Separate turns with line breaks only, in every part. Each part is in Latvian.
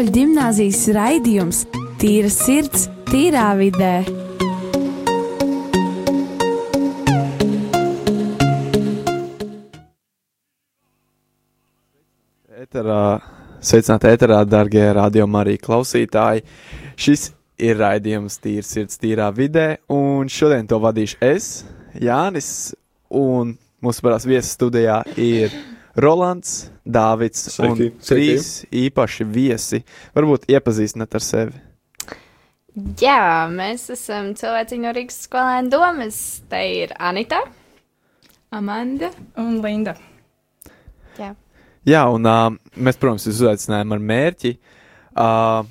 Katoļu gimnāzijas raidījums Tīra sirds, tīrā vidē.
Eterā, sveicināti ēterā, darbie radio Marija klausītāji. Šis ir raidījums Tīra sirds, tīrā vidē, un šodien to vadīšu es, Jānis, un mūsu parās viesis studijā ir Rolands, Dāvids un
Sveiki,
trīs īpaši viesi. Varbūt iepazīstināt ar sevi.
Jā, mēs esam cilvēciņu no Rīgas skolēnu domas. Te ir Anita.
Amanda un Linda.
Jā.
Jā, un uh, mēs, protams, jūs uzaicinājām ar mērķi. Uh,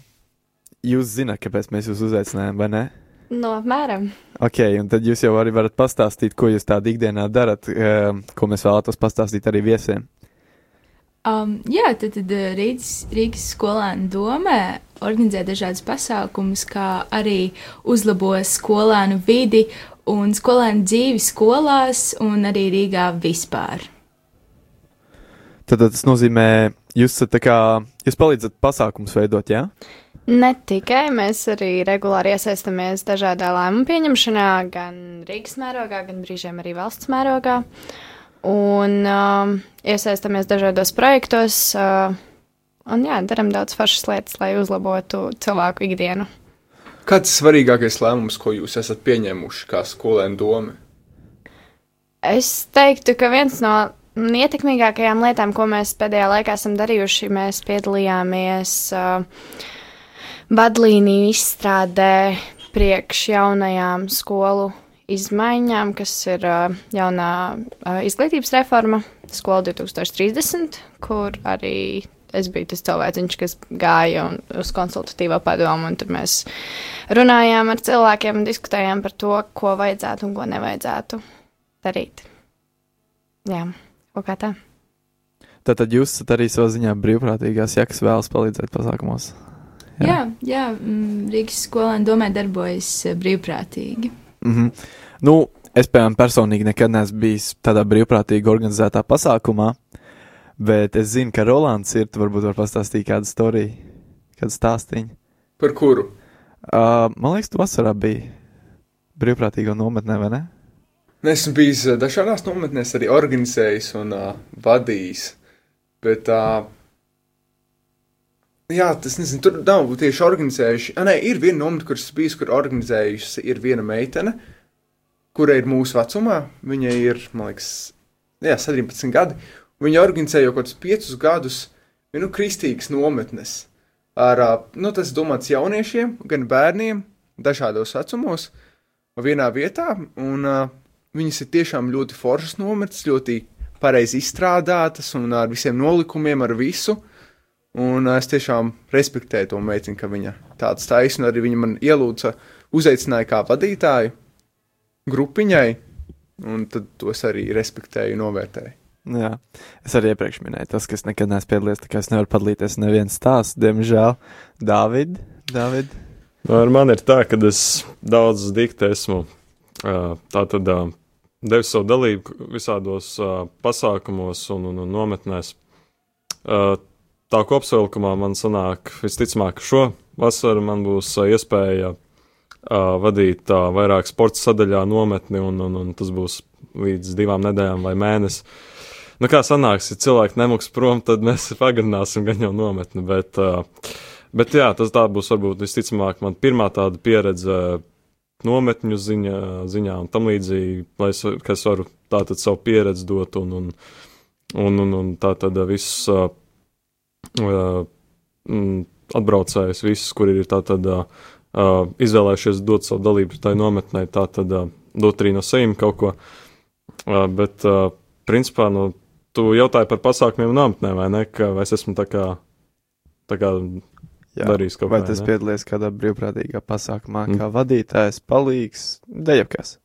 jūs zināt, kāpēc mēs jūs uzaicinājām, vai ne?
No apmēram.
Ok, un tad jūs jau arī varat pastāstīt, ko jūs tādā ikdienā darat, uh, ko mēs vēlētos pastāstīt arī viesiem.
Um, jā, tad, tad uh, Rīgas, Rīgas skolēnu domē organizē dažādas pasākumus, kā arī uzlabo skolēnu vidi un skolēnu dzīvi skolās un arī Rīgā vispār.
Tad, tas nozīmē, jūs esat tā kā, jūs palīdzat pasākumus veidot, jā?
Ne tikai mēs arī regulāri iesaistamies dažādā lēmumu pieņemšanā, gan Rīgas mērogā, gan brīžiem arī valsts mērogā. Un um, iesaistamies dažādos projektos, uh, un jā, darām daudz foršas lietas, lai uzlabotu cilvēku ikdienu.
Kāds ir svarīgākais lēmums, ko jūs esat pieņēmuši kā skolēnu doma?
Es teiktu, ka viens no ietekmīgākajām lietām, ko mēs pēdējā laikā esam darījuši, mēs piedalījāmies uh, vadlīniju izstrādē priekš jaunajām skolu izmaiņām, kas ir jaunā izglītības reforma, skola 2030, kur arī es biju tas cilvēciņš, kas gāja un, uz konsultatīvo padomu, un tur mēs runājām ar cilvēkiem un diskutējām par to, ko vajadzētu un ko nevajadzētu darīt. Jā, kaut kā tā.
Tātad jūs esat arī savā ziņā brīvprātīgās, ja kas vēlas palīdzēt pasākumos. Jā.
Jā, jā mm, Rīgas skolēnu domē darbojas brīvprātīgi.
Mm -hmm. Nu, es, piemēram, personīgi nekad neesmu bijis tādā brīvprātīgi organizētā pasākumā, bet es zinu, ka Rolands ir, varbūt var pastāstīt kādu storiju, kādu stāstīņu.
Par kuru?
Uh, man liekas, tu vasarā biji brīvprātīgo nometnē, vai ne?
Esmu bijis dažādās nometnēs, arī organizējis un uh, vadījis. Bet, uh, jā, tas nezinu, tur nav tieši organizējuši. Ah, nē, ir viena nometne, kuras bijis, kur organizējusi ir viena meitene, kura ir mūsu vecumā. Viņai ir, man liekas, jā, 17 gadi. Viņa organizēja jau kaut kādus 5 gadus nu, kristīgas nometnes. Ar, nu, tas domāts jauniešiem, gan bērniem, dažādos vecumos, vienā vietā. Un, uh, viņas ir tiešām ļoti foršas nometnes, ļoti pareizi izstrādātas un ar visiem nolikumiem, ar visu. Un es tiešām respektēju to meiteni, ka viņa tāda taisna arī viņa man ielūdza, uzaicināja kā vadītāju grupiņai, un tad tos arī respektēju un novērtēju.
Jā, es arī iepriekš minēju, tas, kas nekad neesmu piedalījies, tā kā es nevaru padalīties nevienu stāstu, diemžēl. Dāvid, Dāvid.
Nu, Ar mani ir tā, ka es daudzus dikti esmu ā, tātad ā, devis savu dalību visādos pasākumos un, un, un nometnēs. Tā kopsavilkumā man sanāk, visticamāk, šo vasaru man būs iespēja ā, vadīt ā, vairāk sporta sadaļā nometni, un, un, un tas būs līdz divām nedēļām vai mēnesim. Nu, kā sanāks, ja cilvēki nemūks prom, tad mēs pagarināsim gan jau nometni. Bet, uh, bet jā, tas tā būs varbūt visticamāk man pirmā tāda pieredze nometņu ziņā, ziņā un tam līdzīgi, lai es, es varu tātad savu pieredzi dot un, un, un, un, un tā tad visus uh, uh, atbraucējus, visus, kuri ir tātad izvēlējušies dot savu dalību tai nometnē, tātad dot arī no sevis kaut ko. Bet, principā, nu, tu jautāji par pasākumiem nometnē, vai ne? Ka, vai es esmu tā kā, tā kā
Jā.
darījis kaut
Vai
ko
tas
ne?
piedalījies kādā brīvprātīgā pasākumā,
Mm.
kā vadītājs, palīgs, dejavkas?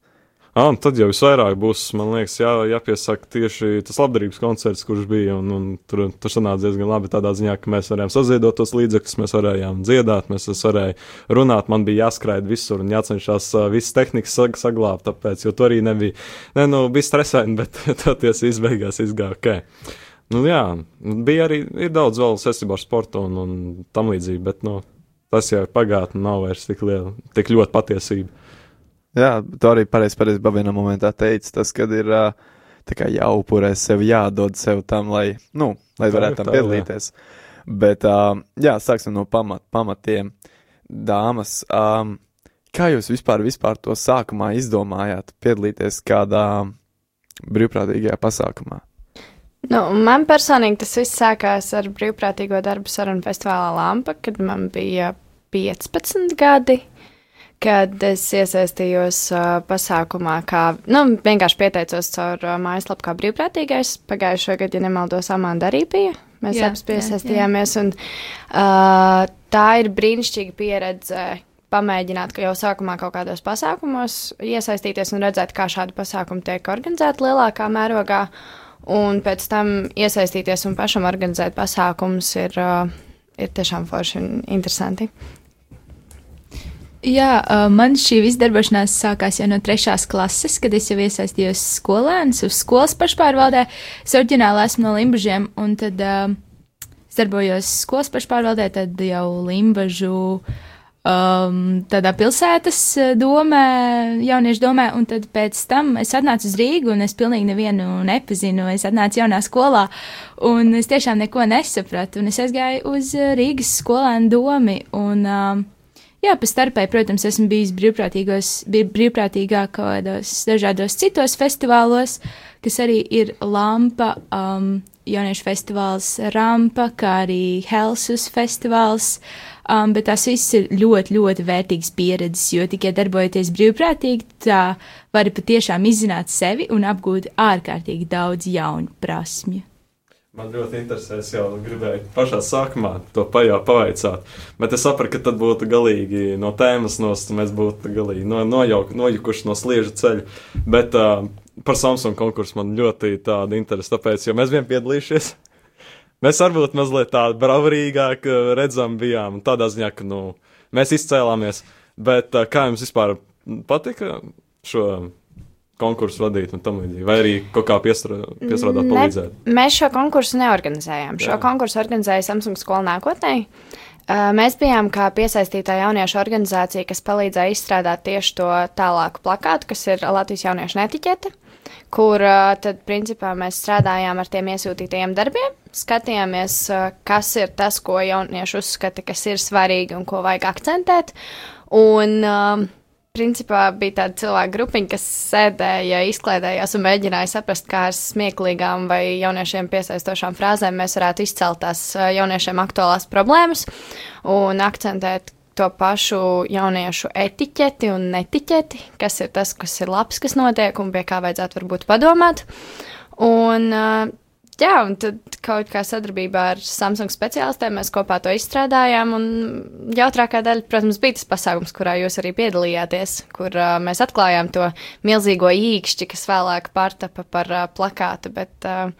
Ah, tad jau visvairāk būs, man liekas, jā, jāpiesaka tieši tas labdarības koncerts, kurš bija. Un, un tur, tur sanāca diezgan labi tādā ziņā, ka mēs varējām saziedot tos līdzekļus, mēs varējām dziedāt, mēs es varēju runāt. Man bija jāskraid visur un jācenšas visas tehnikas sag saglabāt, tāpēc, jo tur arī nebija, ne, nu, bija stresaini, bet toties izbeigās izgāja ok. Nu, jā, bija arī daudz vēl saistībā ar sportu un, un tam līdzīgi, bet nu, tas jau ir pagātne, nav vairs tik, liela, tik ļoti patiesība.
Jā, tu arī pareizi patiesībā vienā momentā teici, tas, kad ir kā jāupurē sev, jādod sev tam, lai, nu, lai varētu tam piedalīties. Bet, jā, sāksim no pamat, pamatiem. Dāmas, kā jūs vispār, vispār to sākumā izdomājāt piedalīties kādā brīvprātīgajā pasākumā?
Nu, man personīgi tas viss sākās ar brīvprātīgo darbu sarunu festivālā Lampa, kad man bija 15 gadi. Kad es iesaistījos uh, pasākumā, kā nu, vienkārši pieteicos caur uh, mājaslapu, kā brīvprātīgais. Pagājušajā gadā, ja nemaldos, Amanda arī bija. Mēs
Jā,
abas
jā,
piesaistījāmies. Un, uh, tā ir brīnišķīga pieredze. Pamēģināt, ka jau sākumā kaut kādos pasākumos iesaistīties un redzēt, kā šādi pasākumi tiek organizēti lielākā mērogā. Un pēc tam iesaistīties un pašam organizēt pasākumus ir, uh, ir tiešām forši un interesanti.
Jā, man šī izdarbošanās sākās jau no trešās klases, kad es jau iesaistījos skolēnus uz skolas pašpārvaldē. Es oriģināli esmu no Limbažiem, un tad uh, es darbojos skolas pašpārvaldē, tad jau Limbažu um, tādā pilsētas domē, jauniešu domē, un tad pēc tam es atnācu uz Rīgu, un es pilnīgi nevienu nepazinu. Es atnācu jaunā skolā, un es tiešām neko nesapratu, un es aizgāju uz Rīgas skolēnu domi. Un, um, Jā, pa starpē, protams, esmu bijis brīvprātīgā kādos dažādos citos festivālos, kas arī ir Lampa, um, jauniešu festivāls Rampa, kā arī Helsus festivāls. Um, bet tās viss ir ļoti, ļoti vērtīgas pieredzes, jo tikai darbojoties brīvprātīgi, tā var patiešām izzināt sevi un apgūt ārkārtīgi daudz jaunu prasmju.
Man ļoti interesē, es jau gribēju pašā sākumā to pajā pavaicāt, bet es sapratu, ka tad būtu galīgi no tēmas nost, mēs būtu galīgi no, nojauk, nojukuši no slieža ceļa. Bet uh, par Samsung konkursu man ļoti tāda interese, tāpēc, jo mēs bijām piedalījušies. Mēs varbūt mazliet tādi braurīgāk uh, redzam bijām, tādā ziņā, ka, nu, mēs izcēlāmies, bet uh, kā jums vispār patika šo konkursu vadīt un tam līdzīgi, vai arī kaut kā piestra- piestrādāt, palīdzēt?
Ne, mēs šo konkursu neorganizējām. Šo
Jā.
konkursu organizēja Samsung skola nākotnē. Mēs bijām kā piesaistītā jauniešu organizācija, kas palīdzēja izstrādāt tieši to tālāku plakātu, kas ir Latvijas jauniešu netiķete, kur tad, principā, mēs strādājām ar tiem iesūtītajiem darbiem, skatījāmies, kas ir tas, ko jaunieši uzskata, kas ir svarīgi un ko vajag akcentēt. Un, uh, principā bija tāda cilvēka grupiņa, kas sēdēja, izklaidējās un mēģināja saprast, kā ar smieklīgām vai jauniešiem piesaistošām frāzēm mēs varētu izcelt tās jauniešiem aktuālās problēmas un akcentēt to pašu jauniešu etiķeti un netiķeti, kas ir tas, kas ir labs, kas notiek un pie kā vajadzētu varbūt padomāt. Un, ā, jā, un tad kaut kā sadarbībā ar Samsung speciālistiem mēs kopā to izstrādājām. Un jautrākā daļa, protams, bija tas pasākums, kurā jūs arī piedalījāties, kur uh, mēs atklājām to milzīgo īkšķi, kas vēlāk pārtapa par uh, plakātu. Bet, uh,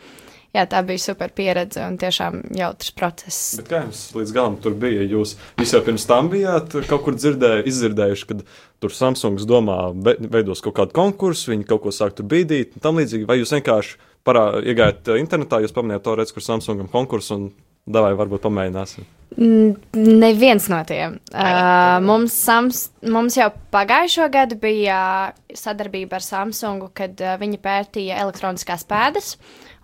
jā, tā bija super pieredze un tiešām jautrs process.
Bet kā jums līdz galam tur bija? Jūs, jūs jau pirms tam bijāt kaut kur dzirdēju, izdzirdējuši, ka tur Samsungs domā veidos kaut kādu konkursu, viņi kaut ko sāk tur bīdīt un tam līdzīgi. Vai jūs vienkārši parā, iegājāt uh, internetā, jūs pamanījāt to redz, kur Samsungam konkursu un davai varbūt pamēģināsim?
N- Neviens no tiem. Uh, mums, Sams, mums jau pagājušo gadu bija sadarbība ar Samsungu, kad uh, viņi pētīja elektroniskās pēdas.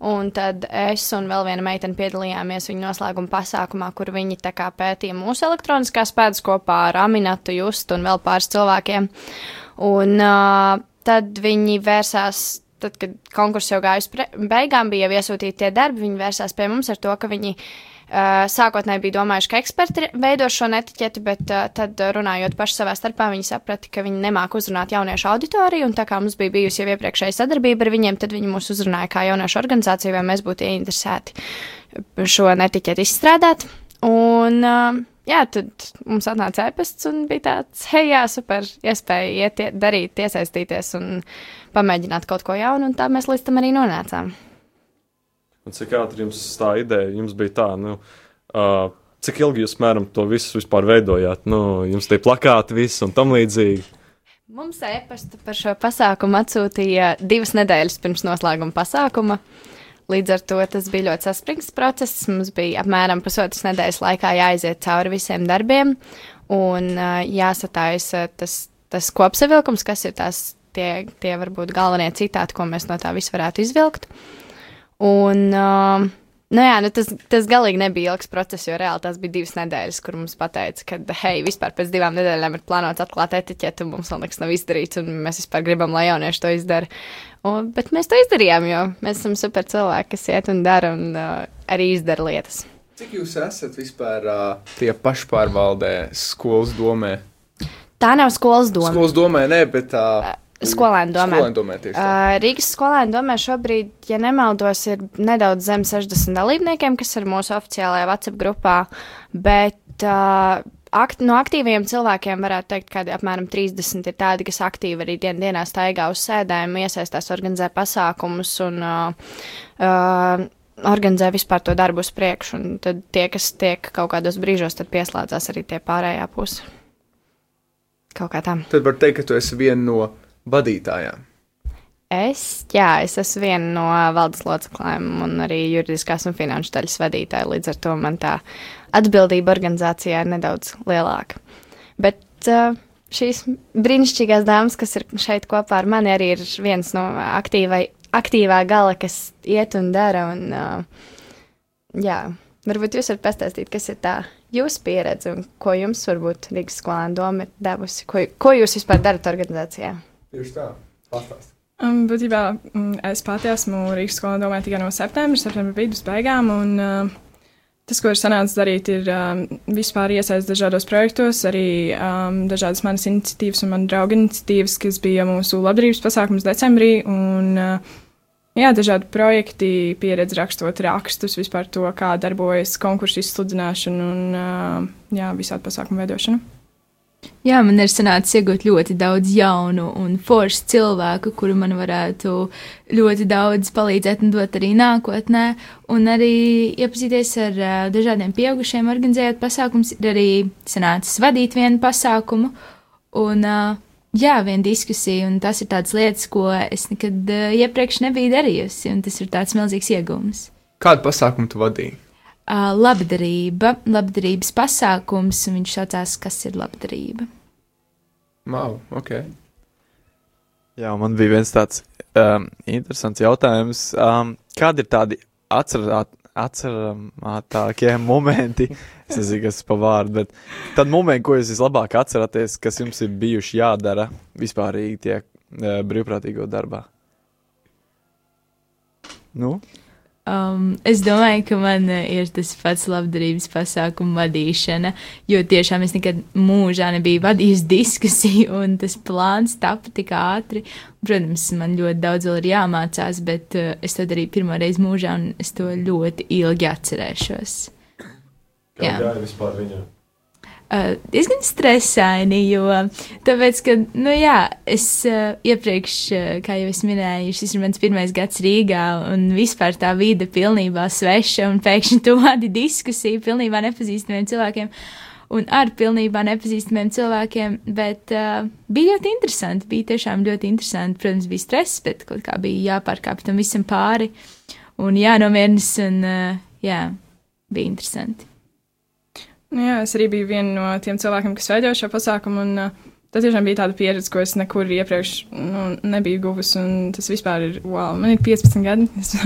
Un tad es un vēl viena meitene piedalījāmies viņu noslēguma pasākumā, kur viņi pētīja mūsu elektroniskās pēdas kopā ar Aminatu, Justu un vēl pāris cilvēkiem. Un uh, tad viņi vērsās tad, kad konkurss jau gāja uz beigām, bija iesūtīti tie darbi, viņi vērsās pie mums ar to, ka viņi uh, sākotnēji bija domājuši, ka eksperti veido šo netiķeti, bet uh, tad uh, runājot paši savā starpā, viņi saprata, ka viņi nemāk uzrunāt jauniešu auditoriju, un tā kā mums bija bijusi jau iepriekšēja sadarbība ar viņiem, tad viņi mūs uzrunāja kā jauniešu organizāciju, vai mēs būtu ieinteresēti šo netiķeti izstrādāt. Un, uh, jā, tad mums atnāca e-pasts un bija tāds, hei, jā, super, iespēja iet, ie- darīt, iesaistīties un pamēģināt kaut ko jaunu, un tā mēs līdz tam arī nonācām.
Un cik ātri jums tā ideja jums bija tā, nu, uh, cik ilgi jūs mēram to visu vispār veidojāt? Nu, jums tie plakāti, viss un tam līdzīgi.
Mums e-pastu par šo pasākumu atsūtīja divas nedēļas pirms noslēguma pasākuma. līdz ar to tas bija ļoti saspringts process. Mums bija apmēram pusotras nedēļas laikā jāiziet cauri visiem darbiem un uh, jāsatājas tas, tas kopsavilkums, kas ir tās tie, tie varbūt galvenie citāti, ko mēs no tā visu varētu izvilkt. Un, uh, nu jā, nu tas, tas galīgi nebija ilgs process, jo reāli tas bija divas nedēļas, kur mums pateica, ka, hei, vispār pēc divām nedēļām ir plānots atklāt etiķeti, un mums vēl nekas nav izdarīts, un mēs vispār gribam, lai jaunieši to izdara. Un, bet mēs to izdarījām, jo mēs esam super cilvēki, kas iet un dara, un uh, arī izdara lietas.
Cik jūs esat vispār uh, tie pašpārvaldē, skolas domē?
Tā nav skolas doma.
Skolas domē, nē, bet tā. Uh,
Skolēnu domē.
Skolēnu domē tieši tā.
Uh, Rīgas skolēnu domē šobrīd, ja nemaldos, ir nedaudz zem 60 dalībniekiem, kas ir mūsu oficiālajā WhatsApp grupā, bet uh, akt, no aktīviem cilvēkiem varētu teikt, ka apmēram 30 ir tādi, kas aktīvi arī dien, dienā staigā uz sēdēm, iesaistās, organizē pasākumus un uh, uh, organizē vispār to darbu uz priekšu. Un tad tie, kas tiek kaut kādos brīžos, tad pieslēdzās arī tie pārējā puse. Kaut kā tā.
Tad var teikt, ka tu esi viena no vadītājām?
Es, jā, es esmu viena no valdes locekļiem un arī juridiskās un finanšu daļas vadītāja. Līdz ar to man tā atbildība organizācijā ir nedaudz lielāka. Bet uh, šīs brīnišķīgās dāmas, kas ir šeit kopā ar mani, arī ir viens no aktīvai, aktīvā gala, kas iet un dara. Un, uh, jā, varbūt jūs varat pastāstīt, kas ir tā jūsu pieredze un ko jums varbūt Rīgas skolēna doma ir devusi. Ko, ko jūs vispār darat organizācijā?
Tieši tā, pastāstiet.
Um, būtībā um, es pati esmu Rīgas skolā domāju tikai no septembra, septembra vidus beigām. Un, uh, tas, ko ir sanācis darīt, ir um, vispār iesaistīties dažādos projektos, arī um, dažādas manas iniciatīvas un manu draugu iniciatīvas, kas bija mūsu labdarības pasākums decembrī. Un, uh, jā, dažādi projekti, pieredze rakstot rakstus, vispār to, kā darbojas konkursu izsludināšana un uh, jā, visādi pasākumu veidošana.
Jā, man ir sanācis iegūt ļoti daudz jaunu un foršu cilvēku, kuru man varētu ļoti daudz palīdzēt un dot arī nākotnē, un arī iepazīties ar uh, dažādiem pieaugušiem, organizējot pasākums, ir arī sanācis vadīt vienu pasākumu, un uh, jā, viena diskusija, un tas ir tāds lietas, ko es nekad uh, iepriekš nebiju darījusi, un tas ir tāds milzīgs iegūms.
Kādu pasākumu tu vadīji?
Uh, labdarība, labdarības pasākums, un viņš saucās, kas ir labdarība.
Wow, ok.
Jā, man bija viens tāds um, interesants jautājums. Um, kādi ir tādi atcerāt, atceramākie momenti, es nezinu, kas pa vārdu, bet tad momenti, ko jūs vislabāk atceraties, kas jums ir bijuši jādara vispārīgi tie uh, brīvprātīgo darbā? Nu?
Um, es domāju, ka man uh, ir tas pats labdarības pasākumu vadīšana, jo tiešām es nekad mūžā nebiju vadījusi diskusiju, un tas plāns tapa tik ātri. Protams, man ļoti daudz vēl ir jāmācās, bet uh, es to darīju pirmo reizi mūžā, un es to ļoti ilgi atcerēšos.
Kā gāja vispār viņam?
Uh, diezgan stresaini, jo tāpēc, ka, nu jā, es uh, iepriekš, uh, kā jau es minēju, šis ir mans pirmais gads Rīgā, un vispār tā vide pilnībā sveša, un pēkšņi tu vadi diskusiju pilnībā nepazīstamiem cilvēkiem, un ar pilnībā nepazīstamiem cilvēkiem, bet uh, bija ļoti interesanti, bija tiešām ļoti interesanti, protams, bija stress, bet kaut kā bija jāpārkāpj tam visam pāri, un jānomiernas, un uh, jā, bija interesanti.
Nu, jā, es arī biju viena no tiem cilvēkiem, kas veidoja šo pasākumu. Un, uh, Tā tiešām bija tāda pieredze, ko es nekur iepriekš nu, nebiju guvusi. Tas vispār ir, wow, man ir 15 gadi. Es,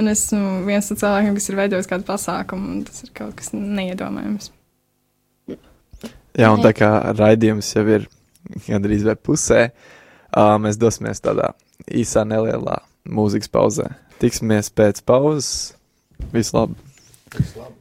un esmu viens no cilvēkiem, kas ir veidojis kādu pasākumu. Tas ir kaut kas neiedomājams.
Jā, un tā kā raidījums jau ir gandrīz vai pusē, uh, mēs dosimies tādā īsā, nelielā mūzikas pauzē. Tiksimies pēc pauzes. Vislabāk!
Vislabāk!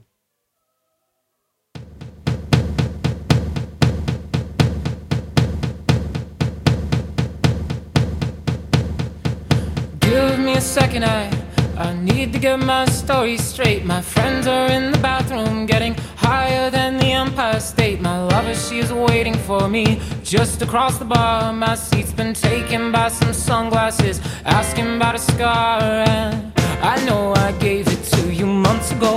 A second, I I need to get my story straight. My friends are in the bathroom, getting higher than the Empire State. My lover, she's waiting for me just across the bar. My seat's been taken by some sunglasses, asking about a scar. And I know I gave it to you months ago.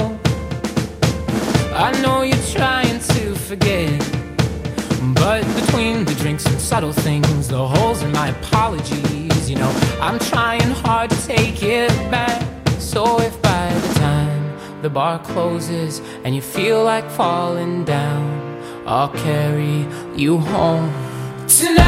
I know you're trying to forget. But between the drinks and subtle things, the holes in my apologies, you know, I'm trying hard to take it back. So if by the time the bar closes and you feel like falling down, I'll carry you home tonight.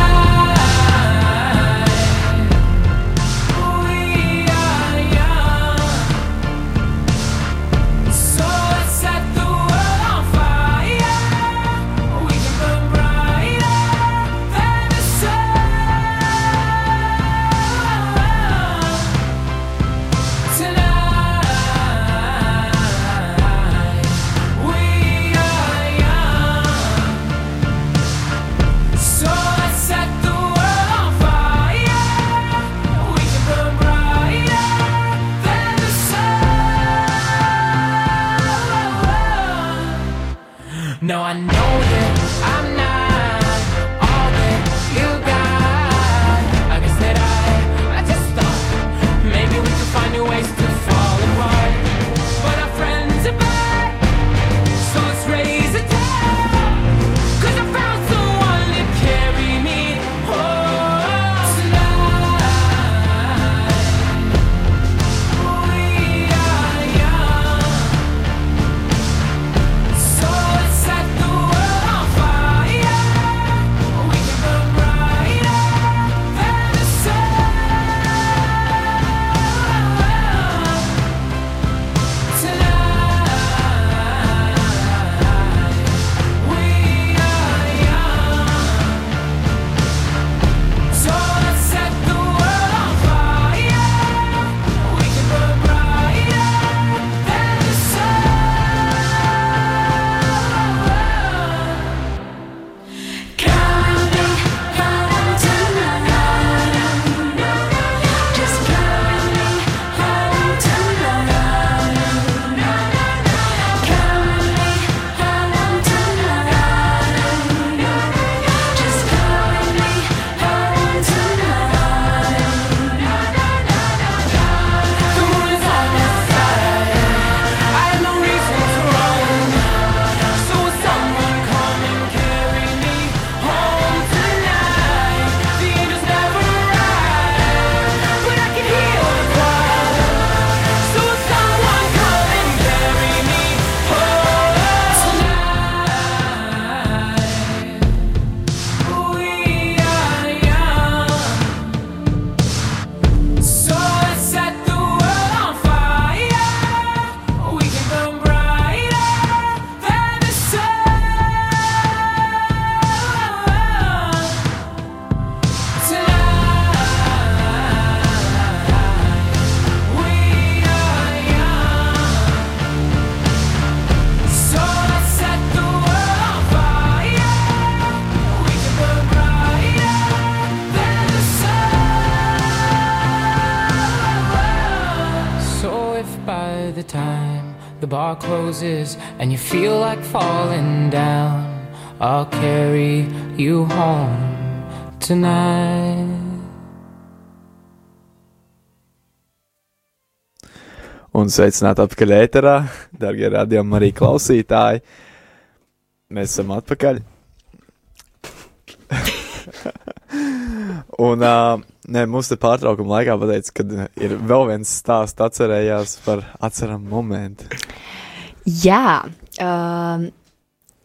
If by the time the bar closes and you feel like falling down, I'll carry you home tonight.
Un sveicināti atpakaļ ēterā, darbie radījumi arī klausītāji. Mēs esam atpakaļ. Un uh, nē, mums te pārtraukuma laikā pateica, ka ir vēl viens stāsts, atcerējās par atceramu momentu.
Jā, um,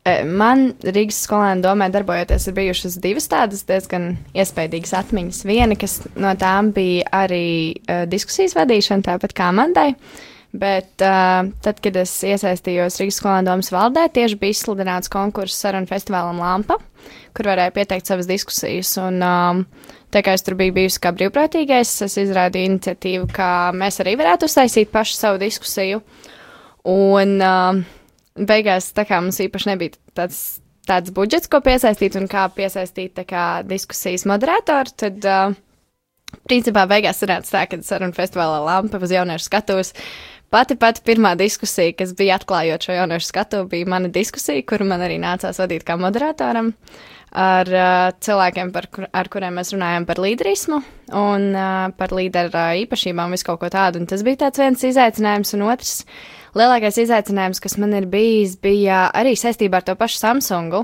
e, man Rīgas skolēnu domē darbojoties ir bijušas divas tādas diezgan iespaidīgas atmiņas. Viena, kas no tām bija arī uh, diskusijas vadīšana, tāpat kā Mandai. Bet uh, tad, kad es iesaistījos Rīgas skolēnu domas valdē, tieši bija izsludināts konkurss sarunu festivālam Lampa, kur varēja pieteikt savas diskusijas. Un, um, tā kā es tur biju bijusi kā brīvprātīgais, es izrādīju iniciatīvu, ka mēs arī varētu uztaisīt pašu savu diskusiju. Un uh, beigās tā kā mums īpaši nebija tāds, tāds budžets, ko piesaistīt un kā piesaistīt kā diskusijas moderatoru, tad uh, principā beigās sanāca tā, ka sarunu festivālā lampa uz jauniešu skatuves. Pati pati pirmā diskusija, kas bija atklājot šo jauniešu skatu, bija mana diskusija, kuru man arī nācās vadīt kā moderatoram ar uh, cilvēkiem, par, kur, ar kuriem mēs runājam par līderismu un uh, par līderu uh, īpašībām, visu kaut ko tādu. Un tas bija tāds viens izaicinājums, un otrs lielākais izaicinājums, kas man ir bijis, bija arī saistībā ar to pašu Samsungu.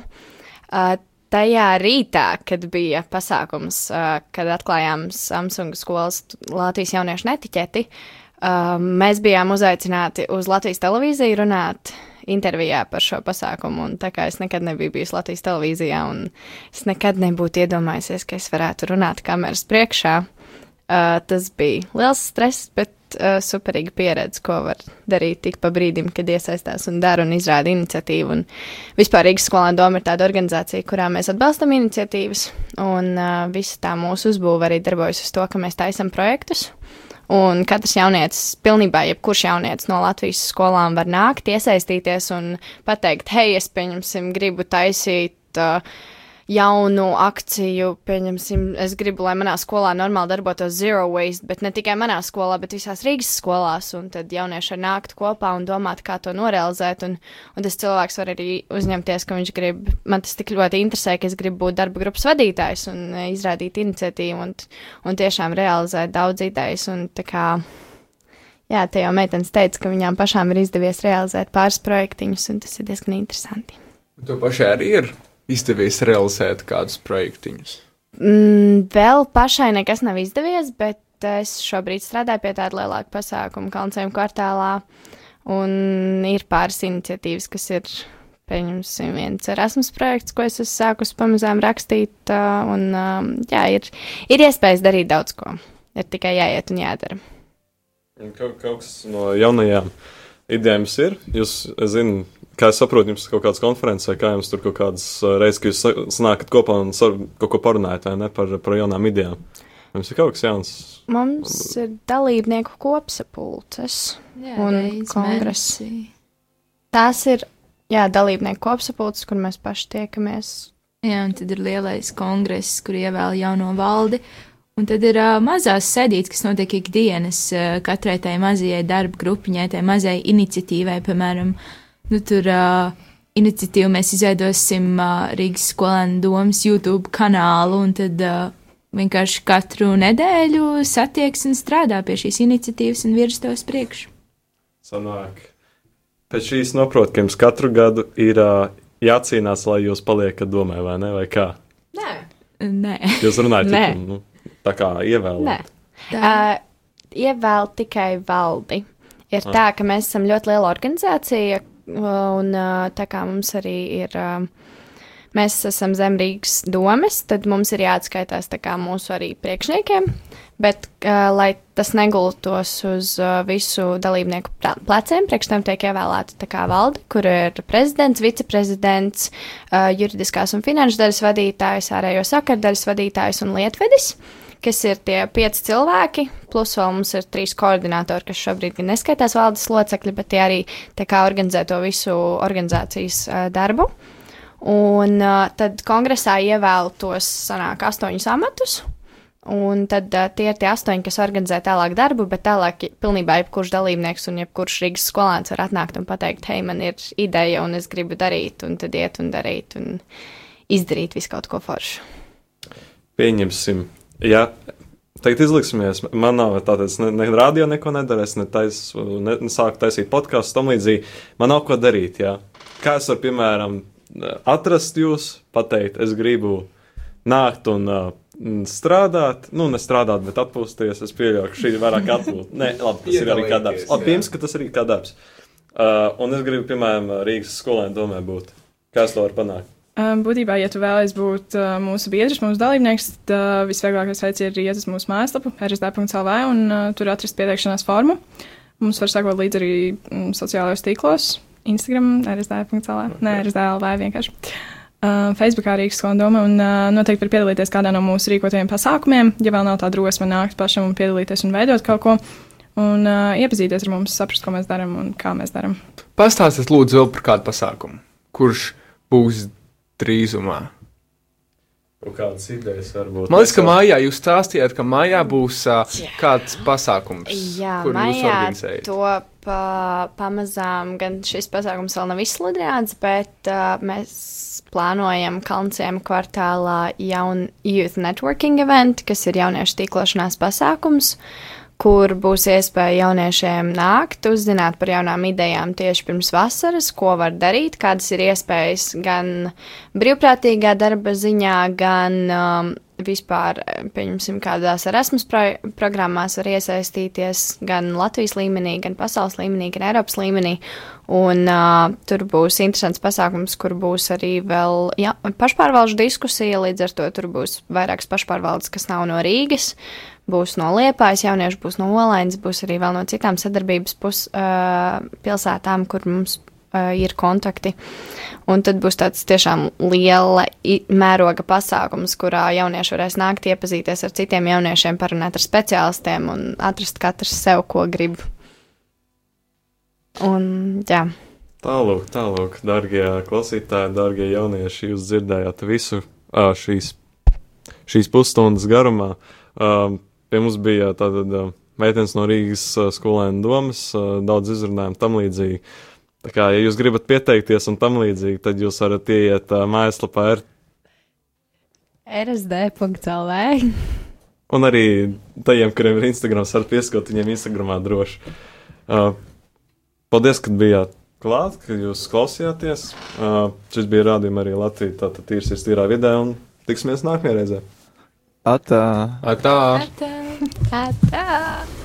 Uh, tajā rītā, kad bija pasākums, uh, kad atklājām Samsunga skolas Latvijas jauniešu netiķeti, uh, mēs bijām uzaicināti uz Latvijas televīziju runāt intervijā par šo pasākumu, un tā kā es nekad nebiju bijis Latvijas televīzijā, un es nekad nebūtu iedomājusies, ka es varētu runāt kameras priekšā, uh, tas bija liels stress, bet uh, superīga pieredze, ko var darīt tik pa brīdim, kad iesaistās un dara un izrāda iniciatīvu. Un vispār Rīgas skolēna doma ir tāda organizācija, kurā mēs atbalstam iniciatīvas, un uh, visa tā mūsu uzbūve arī darbojas uz to, ka mēs taisam projektus. Un katrs jaunietis, pilnībā jebkurš jaunietis no Latvijas skolām var nākt, iesaistīties un pateikt, hei, es pieņemsim, gribu taisīt uh, jaunu akciju, pieņemsim, es gribu, lai manā skolā normāli darbotos zero waste, bet ne tikai manā skolā, bet visās Rīgas skolās, un tad jaunieši var nākt kopā un domāt, kā to norealizēt, un, un tas cilvēks var arī uzņemties, ka viņš grib, man tas tik ļoti interesē, ka es gribu būt darba grupas vadītājs un e, izrādīt iniciatīvu un, un tiešām realizēt daudz idejas, un kā, jā, te jau meitenes teica, ka viņām pašām ir izdevies realizēt pāris projektiņus, un tas ir diezgan interesanti.
To pašai arī ir izdevies realizēt kādus projektiņus?
Mm, vēl pašai nekas nav izdevies, bet es šobrīd strādāju pie tāda lielāka pasākuma Kalncēm kvartālā, un ir pāris iniciatīvas, kas ir, pieņemsim, viens Erasmus projekts, ko es esmu sākus pamazām rakstīt, un jā, ir, ir iespējas darīt daudz ko. Ir tikai jāiet un jādara.
Kaut, kaut kas no jaunajām idejām ir. Jūs, es zinu, kā es saprotu, jums ir kaut kādas konferences, vai kā jums tur kaut kādas reizes, ka jūs sanākat kopā un kaut ko parunājat, vai ne, par, par jaunām idejām. Mums ir kaut kas jauns.
Mums ir dalībnieku kopsapulces
Jā,
un kongresi.
mēnesī.
Tās ir, jā, dalībnieku kopsapulces, kur mēs paši tiekamies.
Jā, un tad ir lielais kongress, kur ievēl jauno valdi. Un tad ir uh, mazās sēdītes, kas notiek ikdienas uh, katrai tai mazajai darba grupiņai, tai mazajai iniciatīvai, piemēram, nu, tur uh, iniciatīvu mēs izveidosim uh, Rīgas skolēnu domas YouTube kanālu, un tad uh, vienkārši katru nedēļu satieks un strādā pie šīs iniciatīvas un virz tos priekšu.
Sanāk. Pēc šīs noprot, ka jums katru gadu ir uh, jācīnās, lai jūs paliekat domē, vai ne, vai kā?
Nē,
Nē,
Jūs runājat,
Nē.
tikai, nu, tā kā ievēlēt.
Uh, ievēl tikai valdi. Ir
Ah.
tā, ka mēs esam ļoti liela organizācija, un uh, tā kā mums arī ir. Uh, Mēs esam zem Rīgas domes, tad mums ir jāatskaitās mūsu arī priekšniekiem, bet, uh, lai tas negultos uz uh, visu dalībnieku pleciem, priekš tam tiek ievēlēta valde, kur ir prezidents, viceprezidents, uh, juridiskās un finanšu daļas vadītājs, ārējo sakaru daļas vadītājs un lietvedis kas ir tie pieci cilvēki, plus vēl mums ir trīs koordinatori, kas šobrīd gan neskaitās valdes locekļi, bet tie arī tā kā organizē to visu organizācijas uh, darbu. Un uh, tad kongresā ievēl tos sanāk astoņus amatus. Un tad uh, tie ir tie astoņi, kas organizē tālāk darbu, bet tālāk pilnībā jebkurš dalībnieks un jebkurš Rīgas skolēns var atnākt un pateikt, hei, man ir ideja un es gribu darīt, un tad iet un darīt un izdarīt visu kaut ko foršu.
Pieņemsim, ja tagad izliksimies, man nav tāda, es ne, ne radio neko nedaru, es ne, tais, ne, ne sāku taisīt podkāstu tam līdzīgi. Man nav ko darīt, jā. Kā es varu, piemēram, atrast jūs, pateikt, es gribu nākt un uh, strādāt, nu, nestrādāt, bet atpūsties. Es pieļauju, ka šī ir vairāk atpūta. Nē, labi, tas ir arī kā darbs. Labi,
jā.
pieņems, ka tas arī kā darbs. Uh, un es gribu, piemēram, Rīgas skolēnu domē būt. Kā es to varu panākt?
Um, būtībā, ja tu vēlaties būt uh, mūsu biedrs, mūsu dalībnieks, tad uh, visvieglākais veids ir iet uz mūsu mājaslapu, rsd.lv, un uh, tur atrast pieteikšanās formu. Mums var sekot līdzi arī mm, sociālajos tīklos, Instagram, rsd.lv, nē, rsd.lv vienkārši. Uh, Facebookā Rīgas skondoma un uh, noteikti var piedalīties kādā no mūsu rīkotajiem pasākumiem, ja vēl nav tā drosme nākt pašam un piedalīties un veidot kaut ko. Un uh, iepazīties ar mums, saprast, ko mēs darām un kā mēs darām.
Pastāstiet, lūdzu, vēl par kādu pasākumu, kurš būs drīzumā.
Kaut kādas idejas varbūt.
Man liekas, ka mājā jūs stāstījāt, ka mājā būs uh, kāds pasākums,
Jā,
kur jūs organizējat.
to pa, pamazām, gan šis pasākums vēl nav izsludināts, bet uh, mēs plānojam Kalnciem kvartālā jaunu Youth Networking event, kas ir jauniešu tīklošanās pasākums, kur būs iespēja jauniešiem nākt, uzzināt par jaunām idejām tieši pirms vasaras, ko var darīt, kādas ir iespējas gan brīvprātīgā darba ziņā, gan um, vispār, eh, pieņemsim, kādās Erasmus pro programmās var iesaistīties gan Latvijas līmenī, gan pasaules līmenī, gan Eiropas līmenī. Un uh, tur būs interesants pasākums, kur būs arī vēl ja, pašpārvaldu diskusija, līdz ar to tur būs vairākas pašpārvaldes, kas nav no Rīgas, būs no Liepājas jaunieši, būs no Olainas, būs arī vēl no citām sadarbības pus, uh, pilsētām, kur mums ir kontakti. Un tad būs tāds tiešām liela mēroga pasākums, kurā jaunieši varēs nākt iepazīties ar citiem jauniešiem, parunāt ar speciālistiem un atrast katrs sev, ko grib. Un, jā.
Tālāk, tālāk, darbie klausītāji, darbie jaunieši, jūs dzirdējāt visu šīs, šīs pusstundas garumā. Pie mums bija tātad meitenes no Rīgas skolēnu domas, daudz izrunājumu tam līdzīgi. Tā kā, ja jūs gribat pieteikties un tam līdzīgi, tad jūs varat ieiet uh, mājaslapā ar
rsd.lv.
Un arī tajiem, kuriem ir Instagram, var pieskot viņiem Instagramā droši. Uh, Paldies, ka bijāt klāt, ka jūs klausījāties. Uh, šis bija rādījums arī Latvijā, tātad tīrs ir tīrā vidē, un tiksimies nākamajā reizē.
Atā!
Atā!
Atā.
Atā!